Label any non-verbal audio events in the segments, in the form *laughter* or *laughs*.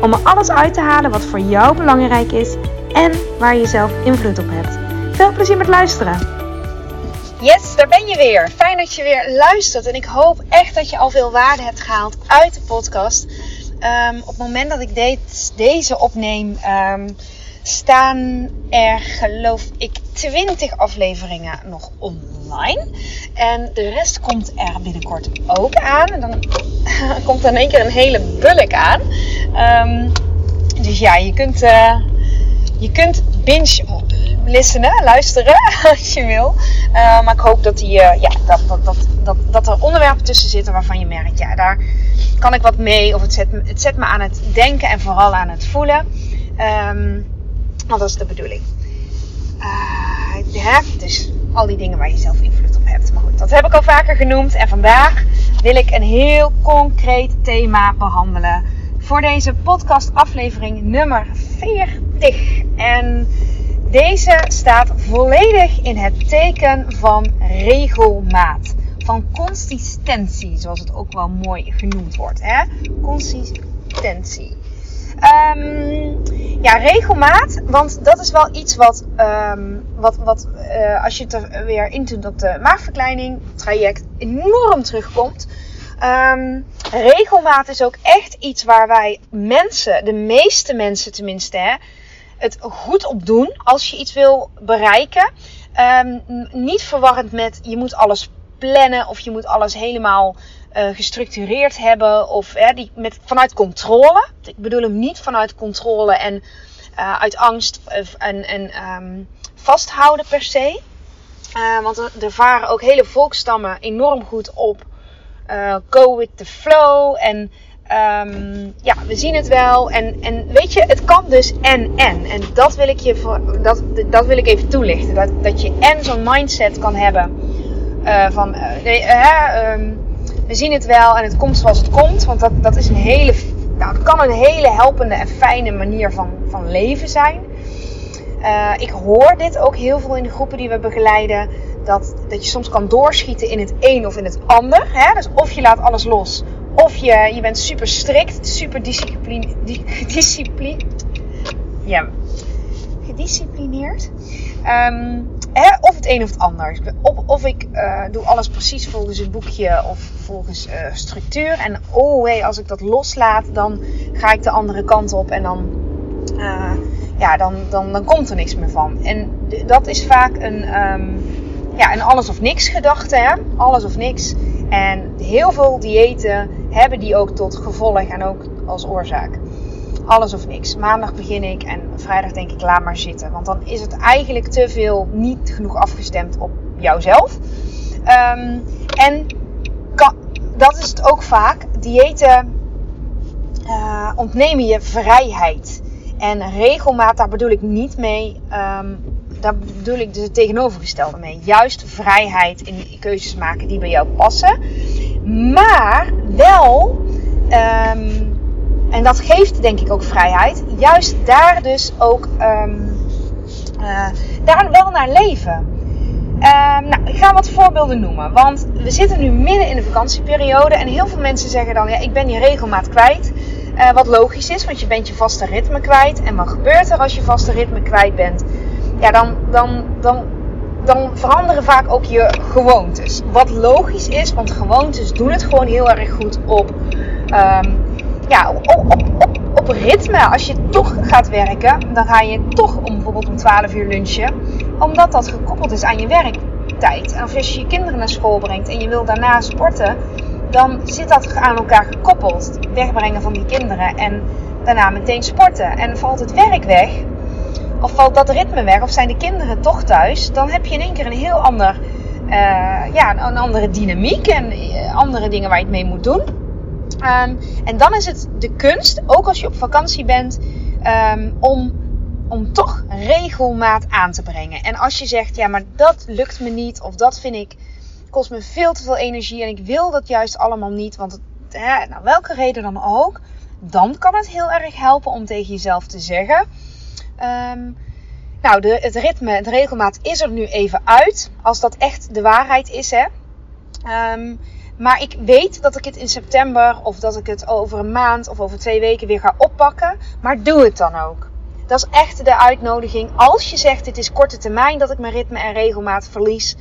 om er alles uit te halen wat voor jou belangrijk is en waar je zelf invloed op hebt. Veel plezier met luisteren! Yes, daar ben je weer. Fijn dat je weer luistert en ik hoop echt dat je al veel waarde hebt gehaald uit de podcast. Ehm, op het moment dat ik deze opneem, ehm, staan er geloof ik 20 afleveringen nog online. En de rest komt er binnenkort ook aan. En dan *laughs* komt er in één keer een hele bulk aan. Um, dus ja, je kunt, uh, je kunt binge listenen, luisteren *laughs* als je wil. Uh, maar ik hoop dat, die, uh, ja, dat, dat, dat, dat, dat er onderwerpen tussen zitten waarvan je merkt, ja, daar kan ik wat mee. Of het zet, het zet me aan het denken en vooral aan het voelen. Um, want dat is de bedoeling. Uh, dus al die dingen waar je zelf invloed op hebt. Maar goed, dat heb ik al vaker genoemd. En vandaag wil ik een heel concreet thema behandelen. Voor deze podcast aflevering nummer 40. En deze staat volledig in het teken van regelmaat. Van consistentie, zoals het ook wel mooi genoemd wordt. Hè? Consistentie. Um, ja, regelmaat. Want dat is wel iets wat, um, wat, wat uh, als je het er weer intoet op de maagverkleining traject enorm terugkomt. Um, regelmaat is ook echt iets waar wij mensen, de meeste mensen tenminste, hè, het goed op doen als je iets wil bereiken. Um, niet verwarrend met je moet alles plannen of je moet alles helemaal uh, gestructureerd hebben of hè, die met, vanuit controle. Ik bedoel hem niet vanuit controle en uh, uit angst en, en um, vasthouden per se. Want er, er varen ook hele volkstammen enorm goed op go with the flow en um, ja, we zien het wel. En, en weet je, het kan dus en en. En dat wil ik je voor, dat, dat wil ik even toelichten. Dat, dat je en zo'n mindset kan hebben uh, van nee, um, we zien het wel en het komt zoals het komt. Want dat, dat is een hele, nou, het kan een hele helpende en fijne manier van, van leven zijn. Ik hoor dit ook heel veel in de groepen die we begeleiden. Dat, dat je soms kan doorschieten in het een of in het ander. Hè? Dus of je laat alles los. Of je, je bent super strikt, super discipline, *laughs* ja, gedisciplineerd. Um, Hè, of het een of het ander. Of, of ik uh, doe alles precies volgens een boekje of volgens uh, structuur. En oh hey, als ik dat loslaat, dan ga ik de andere kant op en dan, uh, ja, dan, dan, dan komt er niks meer van. En dat is vaak een, um, ja, een alles of niks gedachte. Hè? Alles of niks. En heel veel diëten hebben die ook tot gevolg en ook als oorzaak alles of niks. Maandag begin ik en vrijdag denk ik laat maar zitten. Want dan is het eigenlijk te veel niet genoeg afgestemd op jouzelf. Um, en dat is het ook vaak. Diëten uh, ontnemen je vrijheid. En regelmaat, daar bedoel ik niet mee. Um, daar bedoel ik dus het tegenovergestelde mee. Juist vrijheid in keuzes maken die bij jou passen. Maar wel um, en dat geeft denk ik ook vrijheid. Juist daar dus ook um, uh, daar wel naar leven. Um, nou, ik ga wat voorbeelden noemen. Want we zitten nu midden in de vakantieperiode. En heel veel mensen zeggen dan, ja, ik ben die regelmaat kwijt. Uh, wat logisch is, want je bent je vaste ritme kwijt. En wat gebeurt er als je vaste ritme kwijt bent? Ja, dan, dan, dan, dan veranderen vaak ook je gewoontes. Wat logisch is, want gewoontes doen het gewoon heel erg goed op... Um, ja, op, op, op, op ritme. Als je toch gaat werken, dan ga je toch om bijvoorbeeld om 12 uur lunchen. Omdat dat gekoppeld is aan je werktijd. En als je je kinderen naar school brengt en je wil daarna sporten, dan zit dat aan elkaar gekoppeld. Wegbrengen van die kinderen en daarna meteen sporten. En valt het werk weg, of valt dat ritme weg, of zijn de kinderen toch thuis, dan heb je in één keer een heel ander, uh, ja, een andere dynamiek en uh, andere dingen waar je het mee moet doen. Um, en dan is het de kunst, ook als je op vakantie bent, um, om om toch regelmaat aan te brengen. En als je zegt, ja, maar dat lukt me niet, of dat vind ik, kost me veel te veel energie en ik wil dat juist allemaal niet, want het, hè, nou, welke reden dan ook, dan kan het heel erg helpen om tegen jezelf te zeggen. Ehm, nou, de, het ritme, het regelmaat is er nu even uit. Als dat echt de waarheid is, hè. Ehm, maar ik weet dat ik het in september of dat ik het over een maand of over twee weken weer ga oppakken. Maar doe het dan ook. Dat is echt de uitnodiging. Als je zegt het is korte termijn dat ik mijn ritme en regelmaat verlies.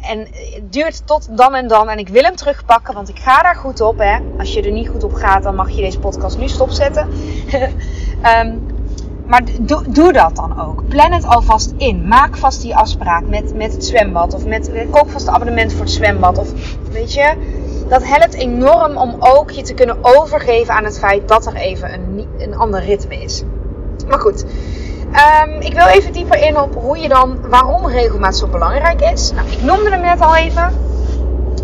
En het duurt tot dan en dan. En ik wil hem terugpakken, want ik ga daar goed op. Hè. Als je er niet goed op gaat, dan mag je deze podcast nu stopzetten. um, *laughs* maar doe, doe, dat dan ook. Plan het alvast in. Maak vast die afspraak met, met het zwembad. Of met, koop vast een abonnement voor het zwembad. Of weet je, dat helpt enorm om ook je te kunnen overgeven aan het feit dat er even een, een ander ritme is. Maar goed, um, ik wil even dieper in op hoe je dan, waarom regelmaat zo belangrijk is. Nou, ik noemde hem net al even.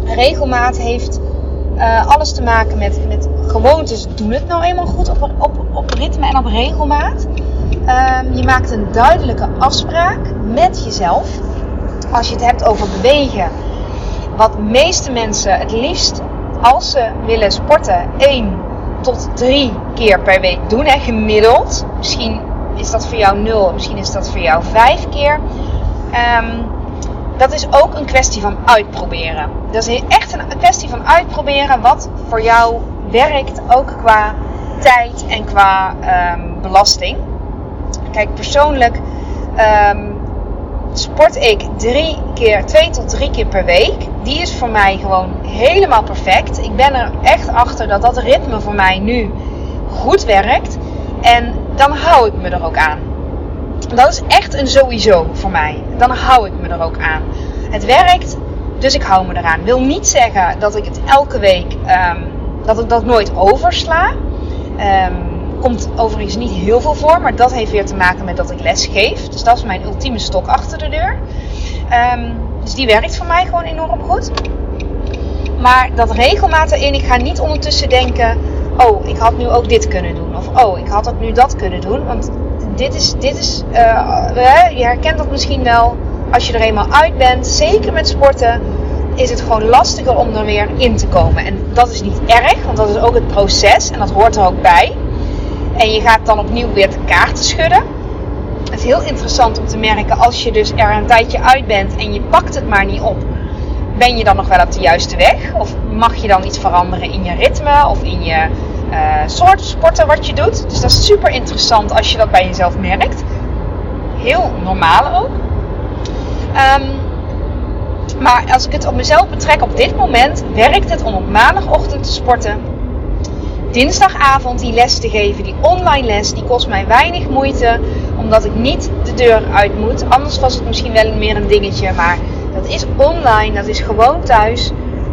Regelmaat heeft uh, alles te maken met, met gewoontes. Doen het nou eenmaal goed op, op, op ritme en op regelmaat. Um, je maakt een duidelijke afspraak met jezelf. Als je het hebt over bewegen. Wat meeste mensen het liefst als ze willen sporten 1 tot 3 keer per week doen. Hè, gemiddeld. Misschien is dat voor jou 0, misschien is dat voor jou 5 keer. Um, dat is ook een kwestie van uitproberen. Dat is echt een kwestie van uitproberen wat voor jou werkt, ook qua tijd en qua um, belasting. Kijk, persoonlijk um, sport ik drie keer, twee tot drie keer per week. Die is voor mij gewoon helemaal perfect. Ik ben er echt achter dat dat ritme voor mij nu goed werkt. En dan hou ik me er ook aan. Dat is echt een sowieso voor mij. Dan hou ik me er ook aan. Het werkt, dus ik hou me eraan. Wil niet zeggen dat ik het elke week, um, dat ik dat nooit oversla. Um, komt overigens niet heel veel voor, maar dat heeft weer te maken met dat ik les geef. Dus dat is mijn ultieme stok achter de deur. Um, dus die werkt voor mij gewoon enorm goed. Maar dat regelmaat erin, ik ga niet ondertussen denken: oh, ik had nu ook dit kunnen doen. Of oh, ik had ook nu dat kunnen doen. Want dit is, dit is uh, je herkent dat misschien wel als je er eenmaal uit bent. Zeker met sporten is het gewoon lastiger om er weer in te komen. En dat is niet erg, want dat is ook het proces en dat hoort er ook bij. En je gaat dan opnieuw weer de kaarten schudden. Het is heel interessant om te merken als je dus er een tijdje uit bent en je pakt het maar niet op. Ben je dan nog wel op de juiste weg? Of mag je dan iets veranderen in je ritme of in je uh, soort sporten wat je doet? Dus dat is super interessant als je dat bij jezelf merkt. Heel normaal ook. Um, maar als ik het op mezelf betrek op dit moment, werkt het om op maandagochtend te sporten dinsdagavond die les te geven, die online les, die kost mij weinig moeite, omdat ik niet de deur uit moet. Anders was het misschien wel meer een dingetje, maar dat is online, dat is gewoon thuis.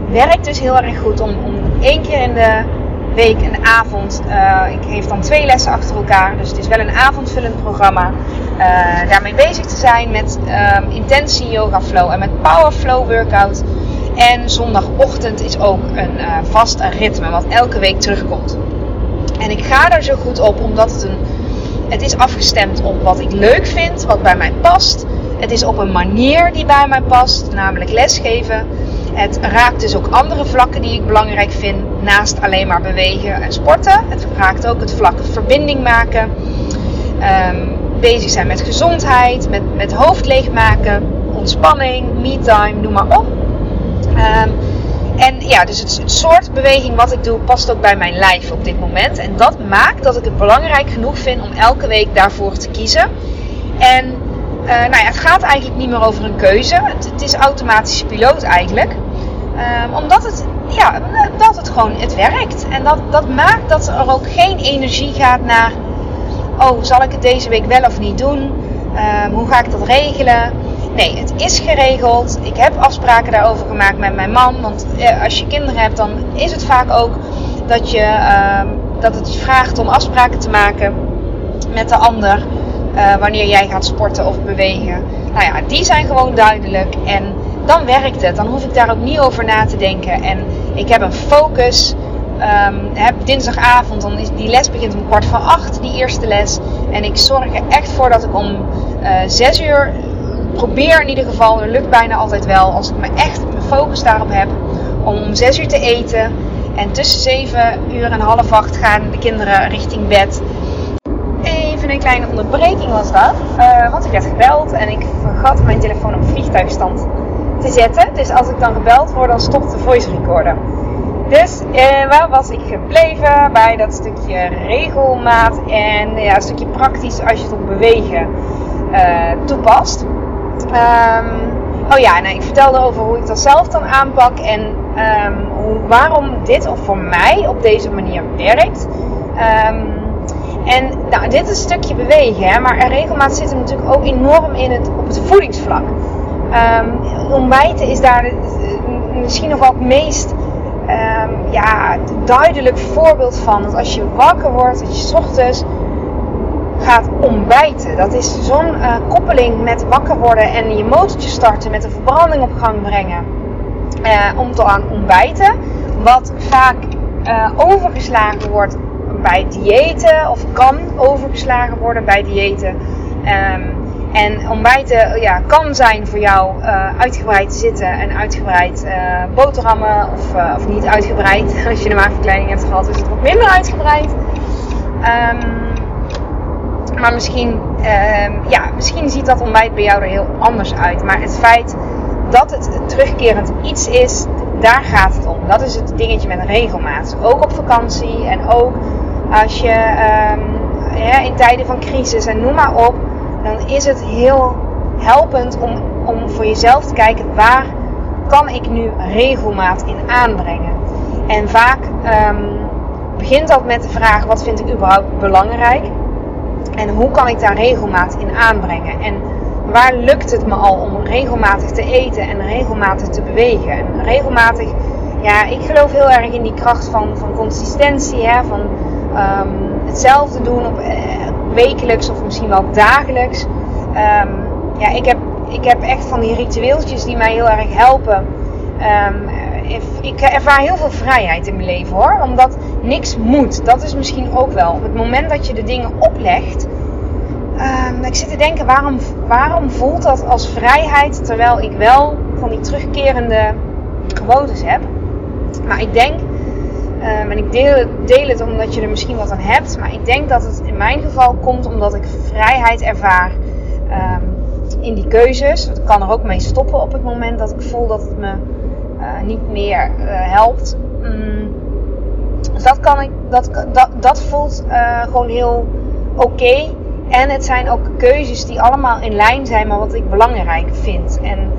Werkt dus heel erg goed om, om één keer in de week een avond. Uh, ik geef dan twee lessen achter elkaar, dus het is wel een avondvullend programma. Uh, daarmee bezig te zijn met um, intentie yoga flow en met power flow workout. En zondagochtend is ook een uh, vast ritme wat elke week terugkomt. En ik ga er zo goed op omdat het een. Het is afgestemd op wat ik leuk vind, wat bij mij past. Het is op een manier die bij mij past, namelijk lesgeven. Het raakt dus ook andere vlakken die ik belangrijk vind, naast alleen maar bewegen en sporten. Het raakt ook het vlak verbinding maken, um, bezig zijn met gezondheid, met, met hoofd leegmaken, ontspanning, me-time, noem maar op. Um, en ja, dus het, soort beweging wat ik doe past ook bij mijn lijf op dit moment. En dat maakt dat ik het belangrijk genoeg vind om elke week daarvoor te kiezen. En uh, nou ja, het gaat eigenlijk niet meer over een keuze. Het, is automatische piloot eigenlijk. Um, omdat het, ja, dat het gewoon het werkt. En dat, dat maakt dat er ook geen energie gaat naar... Oh, zal ik het deze week wel of niet doen? Um, hoe ga ik dat regelen? Nee, het is geregeld. Ik heb afspraken daarover gemaakt met mijn man. Want eh, als je kinderen hebt, dan is het vaak ook dat, je, uh, dat het vraagt om afspraken te maken met de ander. Uh, wanneer jij gaat sporten of bewegen. Nou ja, die zijn gewoon duidelijk. En dan werkt het. Dan hoef ik daar ook niet over na te denken. En ik heb een focus. um, heb dinsdagavond, dan is die les begint om kwart voor acht, die eerste les. En ik zorg er echt voor dat ik om uh, zes uur probeer in ieder geval, dat lukt bijna altijd wel, als ik me echt focus daarop heb, om om zes uur te eten. En tussen zeven uur en half acht gaan de kinderen richting bed. Even een kleine onderbreking was dat. Uh, want ik werd gebeld en ik vergat mijn telefoon op vliegtuigstand te zetten. Dus als ik dan gebeld word, dan stopt de voice recorder. Dus eh, waar was ik gebleven? Bij dat stukje regelmaat en ja, een stukje praktisch als je het op bewegen uh, toepast. Um, oh ja, nou, ik vertelde over hoe ik dat zelf dan aanpak en um, hoe, waarom dit of voor mij op deze manier werkt. Um, en nou, dit is een stukje bewegen, hè, maar regelmaat zit er natuurlijk ook enorm in het, op het voedingsvlak. Ontbijten is daar misschien nog wel het meest ja, duidelijk voorbeeld van. Dat als je wakker wordt, dat je ochtends gaat ontbijten. Dat is zo'n uh, koppeling met wakker worden en je motortje starten, met de verbranding op gang brengen. Uh, om te aan ontbijten. Wat vaak uh, overgeslagen wordt bij diëten, of kan overgeslagen worden bij diëten. Um, en ontbijten ja, kan zijn voor jou uitgebreid zitten en uitgebreid boterhammen of, of niet uitgebreid. *laughs* Als je een maagverkleining hebt gehad is het wat minder uitgebreid. Um, maar misschien, um, ja, misschien ziet dat ontbijt bij jou er heel anders uit. Maar het feit dat het terugkerend iets is, daar gaat het om. Dat is het dingetje met regelmaat. Ook op vakantie en ook als je ja, in tijden van crisis en noem maar op dan is het heel helpend om, om voor jezelf te kijken waar kan ik nu regelmaat in aanbrengen. En vaak begint dat met de vraag wat vind ik überhaupt belangrijk en hoe kan ik daar regelmaat in aanbrengen. En waar lukt het me al om regelmatig te eten en regelmatig te bewegen. En regelmatig, ja, ik geloof heel erg in die kracht van, van consistentie, hè, van um, hetzelfde doen op, uh, wekelijks of misschien wel dagelijks. Um, ja, ik heb, ik heb echt van die ritueeltjes die mij heel erg helpen. Um, ik ervaar heel veel vrijheid in mijn leven hoor. Omdat niks moet. Dat is misschien ook wel. Op het moment dat je de dingen oplegt. Um, ik zit te denken, waarom, waarom voelt dat als vrijheid terwijl ik wel van die terugkerende gewoontes heb? Maar ik denk Um, en ik deel, deel, het omdat je er misschien wat aan hebt. Maar ik denk dat het in mijn geval komt omdat ik vrijheid ervaar um, in die keuzes. Ik kan er ook mee stoppen op het moment dat ik voel dat het me niet meer uh, helpt. Dus dat, kan ik, dat, dat, dat voelt uh, gewoon heel oké. En het zijn ook keuzes die allemaal in lijn zijn met wat ik belangrijk vind. En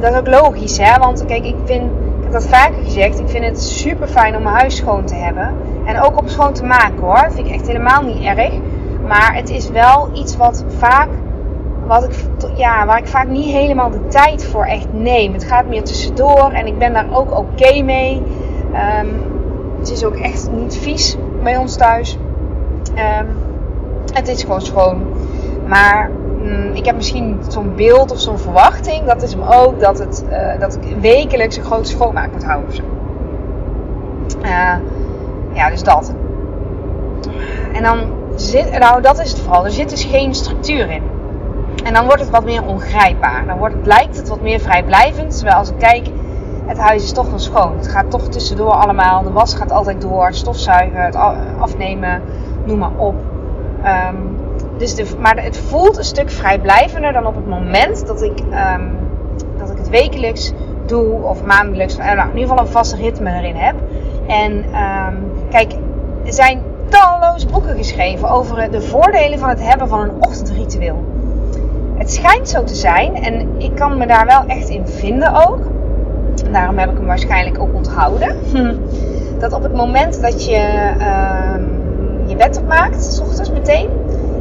dat is ook logisch, hè? Want kijk, ik vind dat vaker gezegd. Ik vind het super fijn om mijn huis schoon te hebben. En ook om schoon te maken hoor. Vind ik echt helemaal niet erg. Maar het is wel iets wat vaak. Wat ik, ja, waar ik vaak niet helemaal de tijd voor echt neem. Het gaat meer tussendoor en ik ben daar ook oké mee. Um, het is ook echt niet vies bij ons thuis. Um, het is gewoon schoon. Maar Mm, ik heb misschien zo'n beeld of zo'n verwachting. Dat is hem ook dat, het, uh, dat ik wekelijks een grote schoonmaak moet houden of. Uh, ja, dus dat. En dan zit, nou dat is het vooral. Er zit dus geen structuur in. En dan wordt het wat meer ongrijpbaar. Dan wordt lijkt het wat meer vrijblijvend. Terwijl als ik kijk, het huis is toch wel schoon. Het gaat toch tussendoor allemaal. De was gaat altijd door. Stofzuigen, het afnemen, noem maar op. Um, dus de, maar het voelt een stuk vrijblijvender dan op het moment dat ik, um, dat ik het wekelijks doe of maandelijks. Nou, in ieder geval een vast ritme erin heb. En um, kijk, er zijn talloze boeken geschreven over de voordelen van het hebben van een ochtendritueel. Het schijnt zo te zijn en ik kan me daar wel echt in vinden ook. Daarom heb ik hem waarschijnlijk ook onthouden. *laughs* Dat op het moment dat je uh, je bed opmaakt, s ochtends meteen,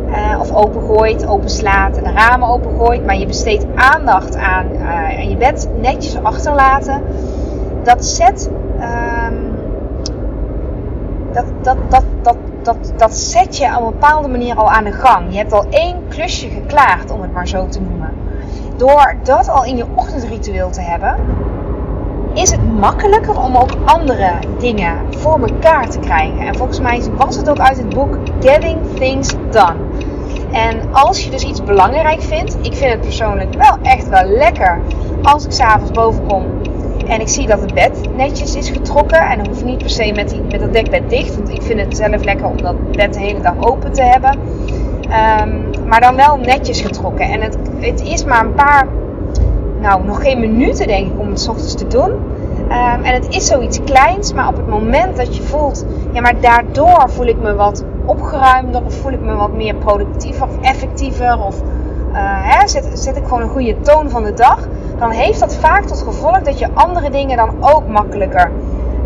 uh, of opengooit, openslaat en de ramen opengooit. Maar je besteedt aandacht aan en je bed netjes achterlaten. Dat zet. Um, dat, dat, dat, dat, dat, dat zet je op een bepaalde manier al aan de gang. Je hebt al één klusje geklaard, om het maar zo te noemen. Door dat al in je ochtendritueel te hebben, is het makkelijker om ook andere dingen voor elkaar te krijgen. En volgens mij was het ook uit het boek Getting Things Done. En als je dus iets belangrijk vindt, ik vind het persoonlijk wel echt wel lekker als ik s'avonds boven kom en ik zie dat het bed netjes is getrokken. En dan hoeft niet per se met, die, met dat dekbed dicht, want ik vind het zelf lekker om dat bed de hele dag open te hebben. Ehm, maar dan wel netjes getrokken. En het, het is maar een paar, nou nog geen minuten denk ik om het ochtends te doen. Ehm, en het is zoiets kleins, maar op het moment dat je voelt, ja, maar daardoor voel ik me wat opgeruimder of voel ik me wat meer productiever of effectiever of uh, hè, zet, zet ik gewoon een goede toon van de dag, dan heeft dat vaak tot gevolg dat je andere dingen dan ook makkelijker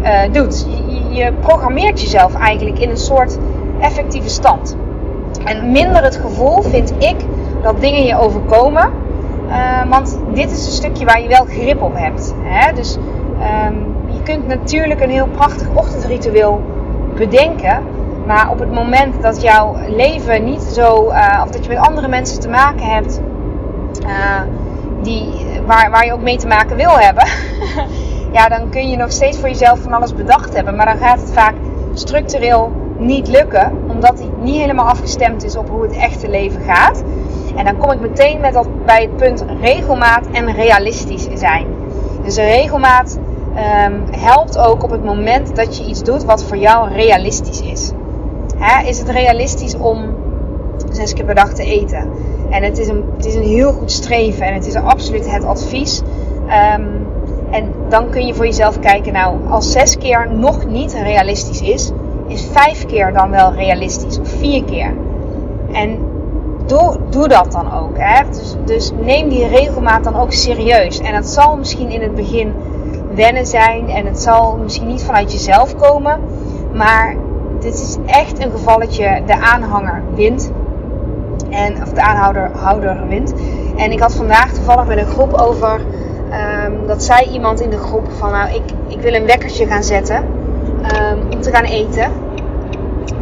uh, doet. Je, je, programmeert jezelf eigenlijk in een soort effectieve stand. En minder het gevoel vind ik dat dingen je overkomen. Uh, want dit is een stukje waar je wel grip op hebt. Hè? Dus um, je kunt natuurlijk een heel prachtig ochtendritueel bedenken. Maar op het moment dat jouw leven niet zo, uh, of dat je met andere mensen te maken hebt, die, waar, waar je ook mee te maken wil hebben, *laughs* ja, dan kun je nog steeds voor jezelf van alles bedacht hebben. Maar dan gaat het vaak structureel niet lukken, omdat die niet helemaal afgestemd is op hoe het echte leven gaat. En dan kom ik meteen met dat, bij het punt regelmaat en realistisch zijn. Dus regelmaat um, helpt ook op het moment dat je iets doet wat voor jou realistisch is. Hè, is het realistisch om zes keer per dag te eten? En het is een, het is een heel goed streven en het is absoluut het advies. Um, en dan kun je voor jezelf kijken, nou, als zes keer nog niet realistisch is, is vijf keer dan wel realistisch of vier keer. En doe, doe dat dan ook. Hè? Dus, dus neem die regelmaat dan ook serieus. En dat zal misschien in het begin wennen zijn en het zal misschien niet vanuit jezelf komen, maar dit is echt een gevalletje de aanhanger wint. En, of de aanhouder houder wint. En ik had vandaag toevallig met een groep over. Um, dat zei iemand in de groep van nou ik, ik wil een wekkertje gaan zetten. Um, om te gaan eten.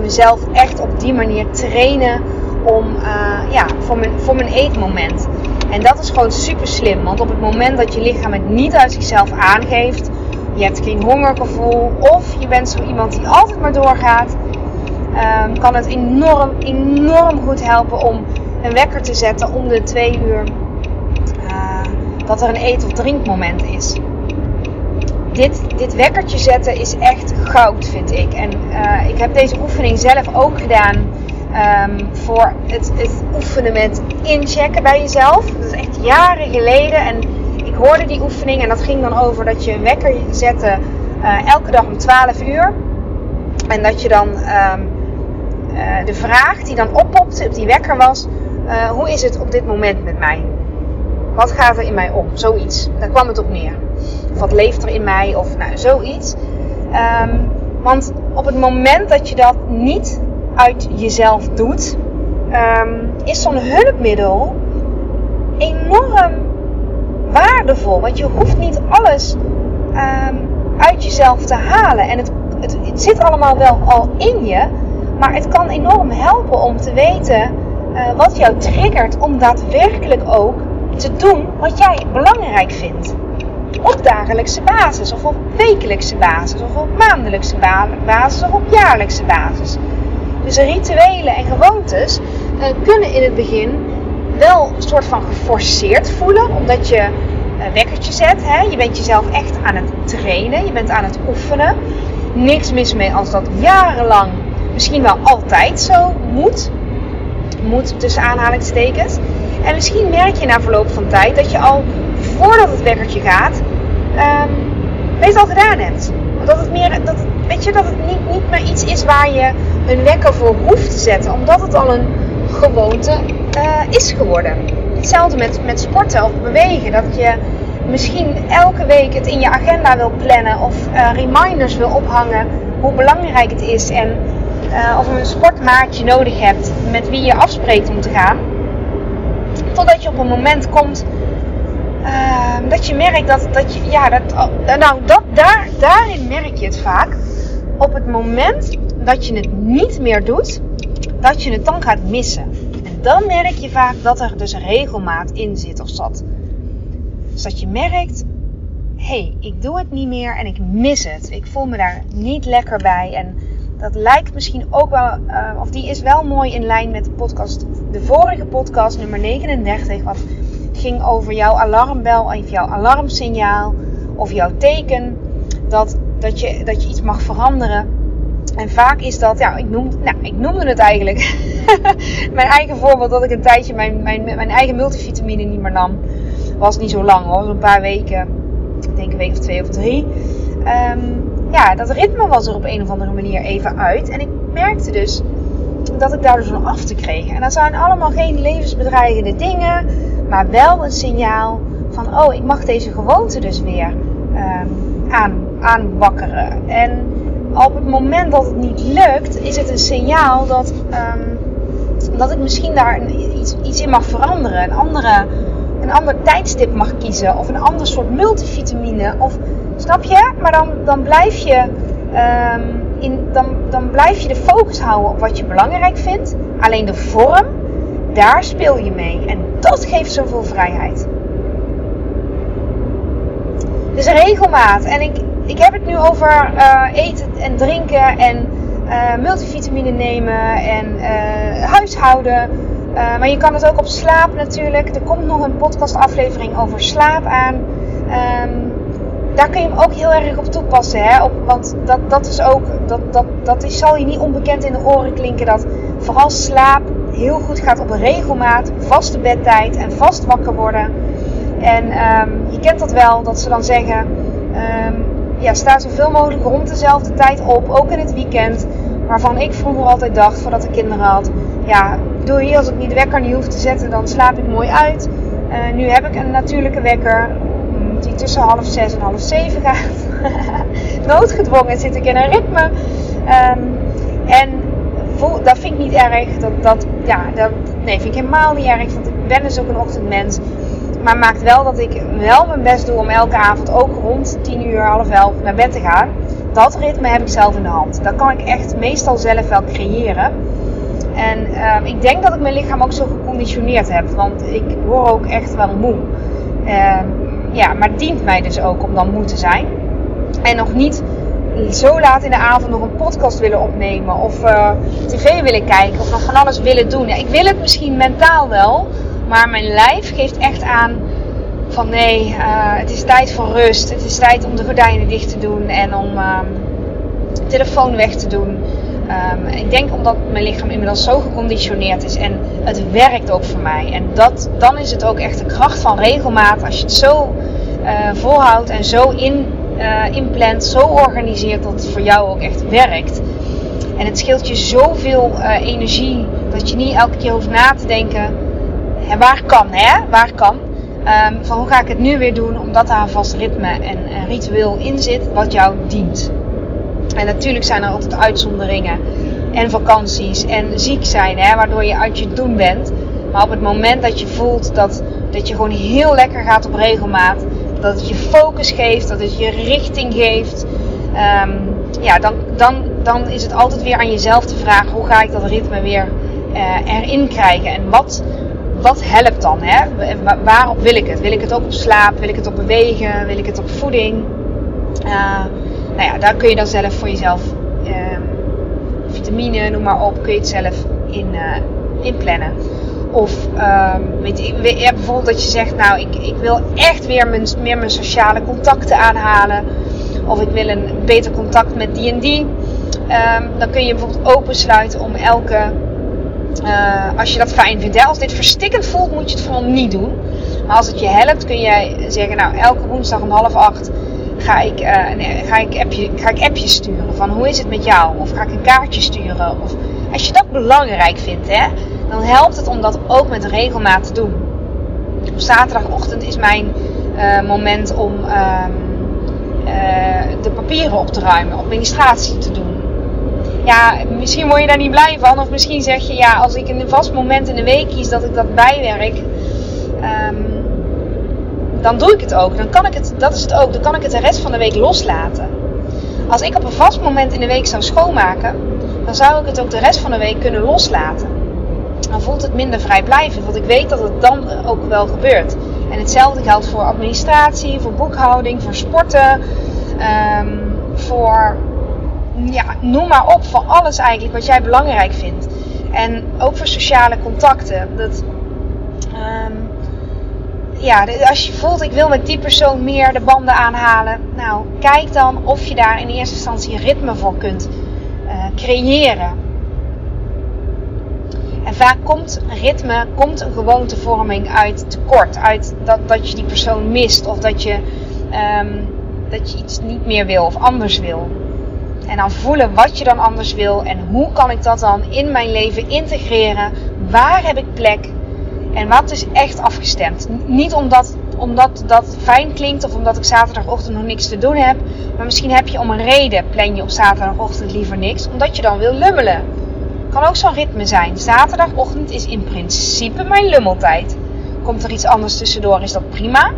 Mezelf echt op die manier trainen om uh, ja, voor, mijn, voor mijn eetmoment. En dat is gewoon super slim. Want op het moment dat je lichaam het niet uit zichzelf aangeeft, je hebt geen hongergevoel of je bent zo iemand die altijd maar doorgaat, um, kan het enorm, enorm goed helpen om een wekker te zetten om de twee uur uh, dat er een eet- of drinkmoment is. Dit, dit wekkertje zetten is echt goud, vind ik. En uh, ik heb deze oefening zelf ook gedaan um, voor het, het oefenen met inchecken bij jezelf. Dat is echt jaren geleden. En ik hoorde die oefening en dat ging dan over dat je een wekker zette uh, elke dag om 12 uur. En dat je dan uh, de vraag die dan oppopte op die wekker was: uh, hoe is het op dit moment met mij? Wat gaat er in mij om? Zoiets. Daar kwam het op neer. Of wat leeft er in mij? Of nou, zoiets. Um, want op het moment dat je dat niet uit jezelf doet, um, is zo'n hulpmiddel enorm waardevol. Want je hoeft niet alles um, uit jezelf te halen. En het, het, zit allemaal wel al in je. Maar het kan enorm helpen om te weten uh, wat jou triggert om daadwerkelijk ook te doen wat jij belangrijk vindt. Op dagelijkse basis, of op wekelijkse basis, of op maandelijkse basis, of op jaarlijkse basis. Dus rituelen en gewoontes uh, kunnen in het begin wel een soort van geforceerd voelen, omdat je een wekkertje zet. Hè? Je bent jezelf echt aan het trainen, je bent aan het oefenen. Niks mis mee als dat jarenlang, misschien wel altijd zo moet. Moet tussen aanhalingstekens. En misschien merk je na verloop van tijd dat je al voordat het wekkertje gaat, um, het al gedaan hebt. Dat het meer, dat weet je, dat het niet, niet meer iets is waar je een wekker voor hoeft te zetten, omdat het al een gewoonte uh, is geworden. Hetzelfde met, met sporten of bewegen. Dat je misschien elke week het in je agenda wil plannen of uh, reminders wil ophangen hoe belangrijk het is en uh, of een sportmaatje nodig hebt met wie je afspreekt om te gaan. Totdat je op een moment komt uh, dat je merkt dat, dat je, ja, dat, nou, dat, daar, daarin merk je het vaak. Op het moment dat je het niet meer doet, dat je het dan gaat missen. En dan merk je vaak dat er dus regelmaat in zit of zat. Dus dat je merkt, hey, ik doe het niet meer en ik mis het. Ik voel me daar niet lekker bij. En dat lijkt misschien ook wel, uh, of die is wel mooi in lijn met de podcast, de vorige podcast, nummer 39, wat ging over jouw alarmbel of jouw alarmsignaal of jouw teken dat, dat, je, dat je iets mag veranderen. En vaak is dat, ja, ik, nou, ik noemde het eigenlijk. *laughs* mijn eigen voorbeeld dat ik een tijdje mijn, mijn, mijn eigen multivitamine niet meer nam. Was niet zo lang hoor, een paar weken. Ik denk een week of twee of drie. Um, ja, dat ritme was er op een of andere manier even uit. En ik merkte dus dat ik daar dus van af te kreeg. En dat zijn allemaal geen levensbedreigende dingen, maar wel een signaal van: oh, ik mag deze gewoonte dus weer um, aan, aanwakkeren. En op het moment dat het niet lukt, is het een signaal dat, um, dat ik misschien daar iets, iets in mag veranderen. Een, andere, een ander tijdstip mag kiezen. Of een ander soort multivitamine. Of Snap je? Maar dan, dan, blijf je, um, in, dan, dan blijf je de focus houden op wat je belangrijk vindt. Alleen de vorm, daar speel je mee. En dat geeft zoveel vrijheid. Dus regelmaat. En ik, ik heb het nu over uh, eten en drinken en uh, multivitamine nemen en uh, huishouden. maar je kan het ook op slaap natuurlijk. Er komt nog een podcastaflevering over slaap aan. Um, daar kun je hem ook heel erg op toepassen. Hè? Op, want dat, dat is ook, dat, dat, dat is, zal je niet onbekend in de oren klinken. Dat vooral slaap heel goed gaat op regelmaat, vaste bedtijd en vast wakker worden. En um, je kent dat wel, dat ze dan zeggen: um, ja, sta zoveel mogelijk rond dezelfde tijd op, ook in het weekend. Waarvan ik vroeger altijd dacht, voordat ik kinderen had: ja, doe je als ik niet de wekker niet hoef te zetten, dan slaap ik mooi uit. Uh, nu heb ik een natuurlijke wekker tussen half zes en half zeven gaat. *laughs* Noodgedwongen zit ik in een ritme. Um, en voel, dat vind ik niet erg. Dat, dat, ja, dat, nee, vind ik helemaal niet erg. Want ik ben dus ook een ochtendmens. Maar maakt wel dat ik wel mijn best doe om elke avond ook rond 10 uur, half elf naar bed te gaan. Dat ritme heb ik zelf in de hand. Dat kan ik echt meestal zelf wel creëren. En uh, ik denk dat ik mijn lichaam ook zo geconditioneerd heb. Want ik word ook echt wel moe. Uh, ja, maar het dient mij dus ook om dan moe te zijn. En nog niet zo laat in de avond nog een podcast willen opnemen. Of uh, tv willen kijken. Of nog van alles willen doen. Ja, ik wil het misschien mentaal wel. Maar mijn lijf geeft echt aan van nee, uh, het is tijd voor rust. Het is tijd om de gordijnen dicht te doen. En om uh, de telefoon weg te doen. Um, ik denk omdat mijn lichaam inmiddels zo geconditioneerd is en het werkt ook voor mij. En dat, dan is het ook echt de kracht van regelmaat. Als je het zo uh, volhoudt en zo in, uh, inplant, zo organiseert dat het voor jou ook echt werkt. En het scheelt je zoveel uh, energie dat je niet elke keer hoeft na te denken. Hè, waar kan, hè? Waar kan? Um, van hoe ga ik het nu weer doen, omdat daar een vast ritme en ritueel in zit wat jou dient. En natuurlijk zijn er altijd uitzonderingen en vakanties en ziek zijn, hè, waardoor je uit je doen bent. Maar op het moment dat je voelt dat, dat je gewoon heel lekker gaat op regelmaat, dat het je focus geeft, dat het je richting geeft, um, ja, dan, dan, dan is het altijd weer aan jezelf te vragen: hoe ga ik dat ritme weer uh, erin krijgen? En wat, wat helpt dan? Hè? Waarop wil ik het? Wil ik het ook op slaap? Wil ik het op bewegen? Wil ik het op voeding? Uh, nou ja, daar kun je dan zelf voor jezelf uh, vitamine, noem maar op, kun je het zelf in, uh, inplannen. Of weet je, bijvoorbeeld dat je zegt, nou ik, ik wil echt weer mijn, meer mijn sociale contacten aanhalen. Of ik wil een beter contact met die en die. Um, dan kun je bijvoorbeeld opensluiten om elke, uh, als je dat fijn vindt. Hè? Als dit verstikkend voelt, moet je het vooral niet doen. Maar als het je helpt, kun je zeggen, nou elke woensdag om half acht ga ik, uh, nee, ga, ik appje, ga ik appjes sturen van hoe is het met jou? Of ga ik een kaartje sturen? Of als je dat belangrijk vindt, hè, dan helpt het om dat ook met regelmaat te doen. Op zaterdagochtend is mijn uh, moment om uh, de papieren op te ruimen, administratie te doen. Ja, misschien word je daar niet blij van. Of misschien zeg je, ja, als ik een vast moment in de week kies dat ik dat bijwerk. Um, dan doe ik het ook. Dan kan ik het, dat is het ook. Dan kan ik het de rest van de week loslaten. Als ik op een vast moment in de week zou schoonmaken, dan zou ik het ook de rest van de week kunnen loslaten. Dan voelt het minder vrijblijvend, want ik weet dat het dan ook wel gebeurt. En hetzelfde geldt voor administratie, voor boekhouding, voor sporten, ehm, voor ja, noem maar op, voor alles eigenlijk wat jij belangrijk vindt. En ook voor sociale contacten. Dat, ehm, ja, als je voelt, ik wil met die persoon meer de banden aanhalen. Nou, kijk dan of je daar in eerste instantie ritme voor kunt uh, creëren. En vaak komt ritme, komt een gewoontevorming uit tekort. Uit dat, dat je die persoon mist. Of dat je, um, dat je iets niet meer wil of anders wil. En dan voelen wat je dan anders wil. En hoe kan ik dat dan in mijn leven integreren? Waar heb ik plek? En wat is echt afgestemd? Niet omdat, omdat dat fijn klinkt of omdat ik zaterdagochtend nog niks te doen heb. Maar misschien heb je om een reden, plan je op zaterdagochtend liever niks. Omdat je dan wil lummelen. Kan ook zo'n ritme zijn. Zaterdagochtend is in principe mijn lummeltijd. Komt er iets anders tussendoor, is dat prima.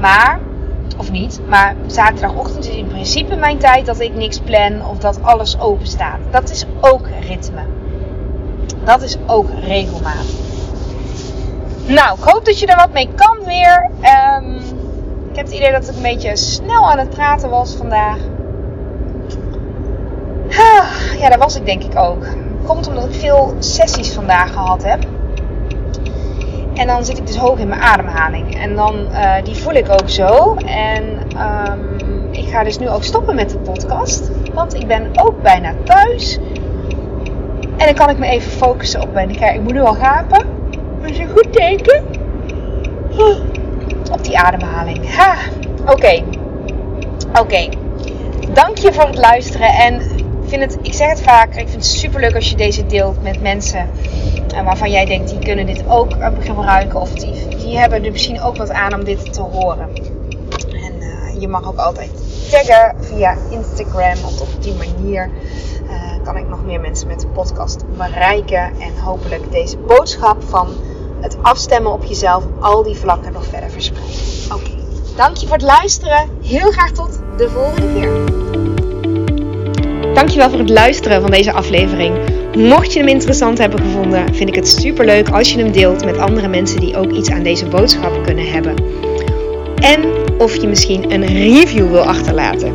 Maar, of niet, maar zaterdagochtend is in principe mijn tijd dat ik niks plan of dat alles open staat. Dat is ook ritme. Dat is ook regelmaat. Nou, ik hoop dat je er wat mee kan weer. Um, ik heb het idee dat ik een beetje snel aan het praten was vandaag. Ja, dat was ik denk ik ook. Komt omdat ik veel sessies vandaag gehad heb. En dan zit ik dus hoog in mijn ademhaling. En dan, uh, die voel ik ook zo. En um, ik ga dus nu ook stoppen met de podcast. Want ik ben ook bijna thuis. En dan kan ik me even focussen op mijn... Kijk, ik moet nu al gapen. Is een goed teken. Op die ademhaling. Ha, oké. Oké. Okay. Dank je voor het luisteren. En vind het, ik zeg het vaker, ik vind het super leuk als je deze deelt met mensen en waarvan jij denkt, die kunnen dit ook gebruiken. Of die, die hebben er misschien ook wat aan om dit te horen. En uh, je mag ook altijd taggen via Instagram. Want op die manier kan ik nog meer mensen met de podcast bereiken. En hopelijk deze boodschap van het afstemmen op jezelf al die vlakken nog verder verspreiden. Oké, dank je voor het luisteren. Heel graag tot de volgende keer. Dankjewel voor het luisteren van deze aflevering. Mocht je hem interessant hebben gevonden, vind ik het super leuk als je hem deelt met andere mensen die ook iets aan deze boodschap kunnen hebben. En of je misschien een review wil achterlaten.